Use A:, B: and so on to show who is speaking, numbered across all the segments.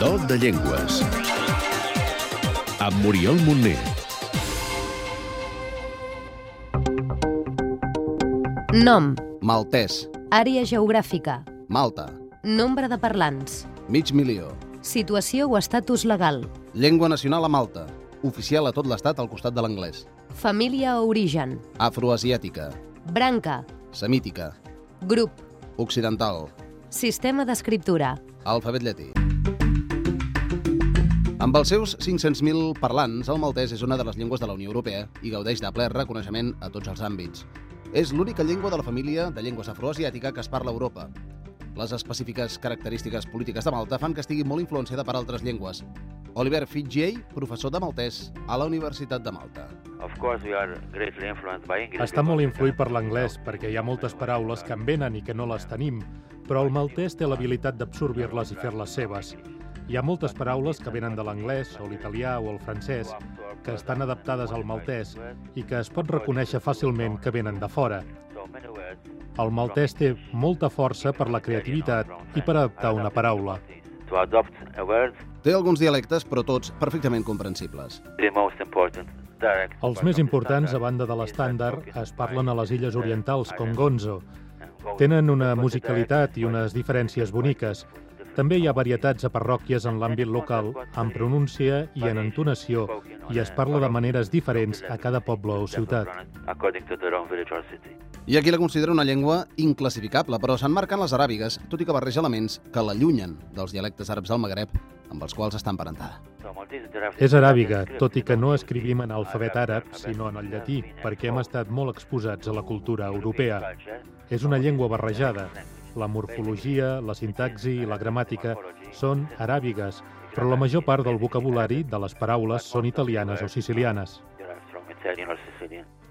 A: Do de Llengües. Amb Muriel Montner.
B: Nom,
C: Maltès,
B: àrea geogràfica,
C: Malta,
B: nombre de parlants,
C: mig milió.
B: situació o estatus legal,
C: Llengua nacional a Malta, oficial a tot l'estat al costat de l'anglès.
B: família o origen,
C: Afroasiàtica,
B: branca,
C: semítica,
B: grup,
C: occidental,
B: sistema d'escriptura,
C: alfabet llatí. Amb els seus 500.000 parlants, el maltès és una de les llengües de la Unió Europea i gaudeix de ple reconeixement a tots els àmbits. És l'única llengua de la família de llengües afroasiàtica que es parla a Europa. Les específiques característiques polítiques de Malta fan que estigui molt influenciada per altres llengües. Oliver Fitzgerald, professor de maltès a la Universitat de Malta.
D: Of course, we are greatly influenced by English.
E: Està molt influït per l'anglès, perquè hi ha moltes paraules que en venen i que no les tenim, però el maltès té l'habilitat d'absorbir-les i fer-les seves. Hi ha moltes paraules que venen de l'anglès, o l'italià o el francès, que estan adaptades al maltès i que es pot reconèixer fàcilment que venen de fora. El maltès té molta força per la creativitat i per adaptar una paraula.
C: Té alguns dialectes, però tots perfectament comprensibles.
E: Els més importants, a banda de l'estàndard, es parlen a les illes orientals, com Gonzo. Tenen una musicalitat i unes diferències boniques. També hi ha varietats a parròquies en l'àmbit local, en pronúncia i en entonació, i es parla de maneres diferents a cada poble o ciutat.
C: Ha qui la considera una llengua inclassificable, però s'enmarquen les aràbigues, tot i que barreja elements que l'allunyen dels dialectes àrabs del Magreb amb els quals està emparentada.
E: És aràbiga, tot i que no escrivim en alfabet àrab, sinó en el llatí, perquè hem estat molt exposats a la cultura europea. És una llengua barrejada. La morfologia, la sintaxi i la gramàtica són aràbigues, però la major part del vocabulari de les paraules són italianes o sicilianes.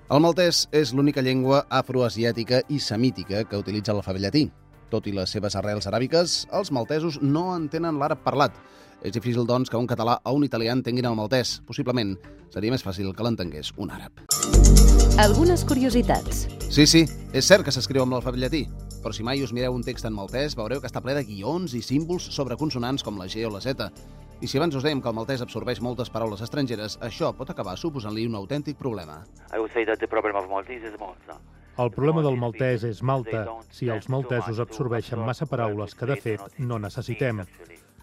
C: El maltès és l'única llengua afroasiàtica i semítica que utilitza l'alfabet llatí. Tot i les seves arrels aràbiques, els maltesos no entenen l'àrab parlat. És difícil, doncs, que un català o un italià entenguin el maltès. Possiblement seria més fàcil que l'entengués un àrab.
B: algunes curiositats,
C: Sí, sí, és cert que s'escriu amb l'alfabet llatí, però si mai us mireu un text en maltès veureu que està ple de guions i símbols sobre consonants com la G o la Z. I si abans us dèiem que el maltès absorbeix moltes paraules estrangeres, això pot acabar suposant-li un autèntic problema.
D: I would say that the problem of Maltese is Malta.
E: El problema del maltès és Malta, si els maltesos absorbeixen massa paraules que, de fet, no necessitem.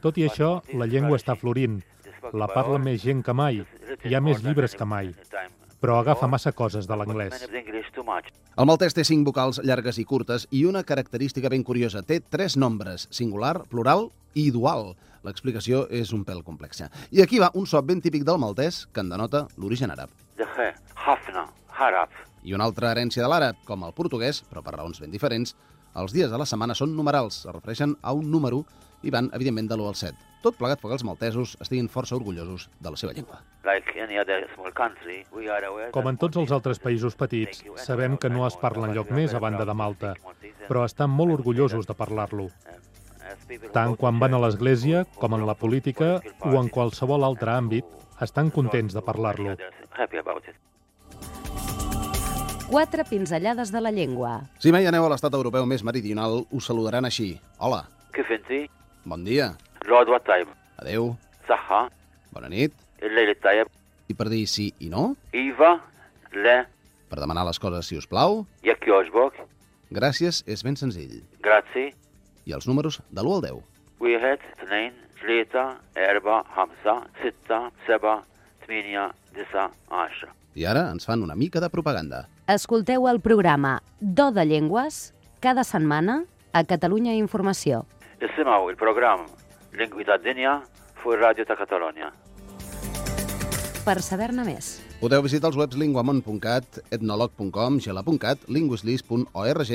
E: Tot i això, la llengua està florint. La parla més gent que mai. Hi ha més llibres que mai. Però agafa massa coses de l'anglès.
C: El maltès té cinc vocals llargues i curtes i una característica ben curiosa. Té tres nombres, singular, plural i dual. L'explicació és un pèl complexa. I aquí va un so ben típic del maltès que en denota l'origen àrab. I una altra herència de l'àrab, com el portuguès, però per raons ben diferents, els dies de la setmana són numerals, es refereixen a un número i van, evidentment, de l'1 al 7. Tot plegat perquè els maltesos estiguin força orgullosos de la seva llengua.
E: Com en tots els altres països petits, sabem que no es parla en lloc més a banda de Malta, però estan molt orgullosos de parlar-lo. Tant quan van a l'església, com en la política o en qualsevol altre àmbit, estan contents de parlar-lo.
B: Quatre pinzellades de la llengua.
C: Si mai aneu a l'estat europeu més meridional, us saludaran així. Hola.
D: Què fent
C: Bon dia
D: العود والطيب
C: adeu,
D: صحة
C: bona nit.
D: الليل الطيب
C: I per dir sí i no,
D: إيفا لا
C: per demanar les coses si us plau,
D: يك يعجبك
C: gràcies és ben senzill.
D: جراتسي
C: I els números de l'1 al 10.
D: واحد اثنين ثلاثة أربعة خمسة ستة سبعة ثمانية تسعة عشرة
C: I ara ens fan una mica de propaganda.
B: escolteu el programa Do de Llengües cada setmana a Catalunya Informació.
D: اسمعوا البروجرام Lingui ta' dinja fuq ir-Radju ta'
B: Per saber-ne més.
C: Podeu visitar els webs linguamont.cat, etnolog.com, gela.cat, linguislis.org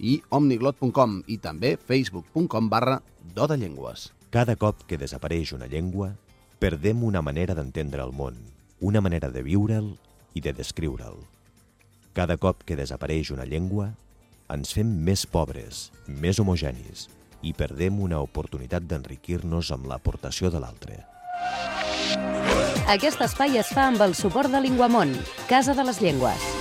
C: i omniglot.com i també facebook.com barra do de llengües.
F: Cada cop que desapareix una llengua, perdem una manera d'entendre el món, una manera de viure'l i de descriure'l. Cada cop que desapareix una llengua, ens fem més pobres, més homogenis, i perdem una oportunitat d'enriquir-nos amb l'aportació de l'altre.
B: aquest espai es fa amb el suport de Linguamont, Casa de les Llengües.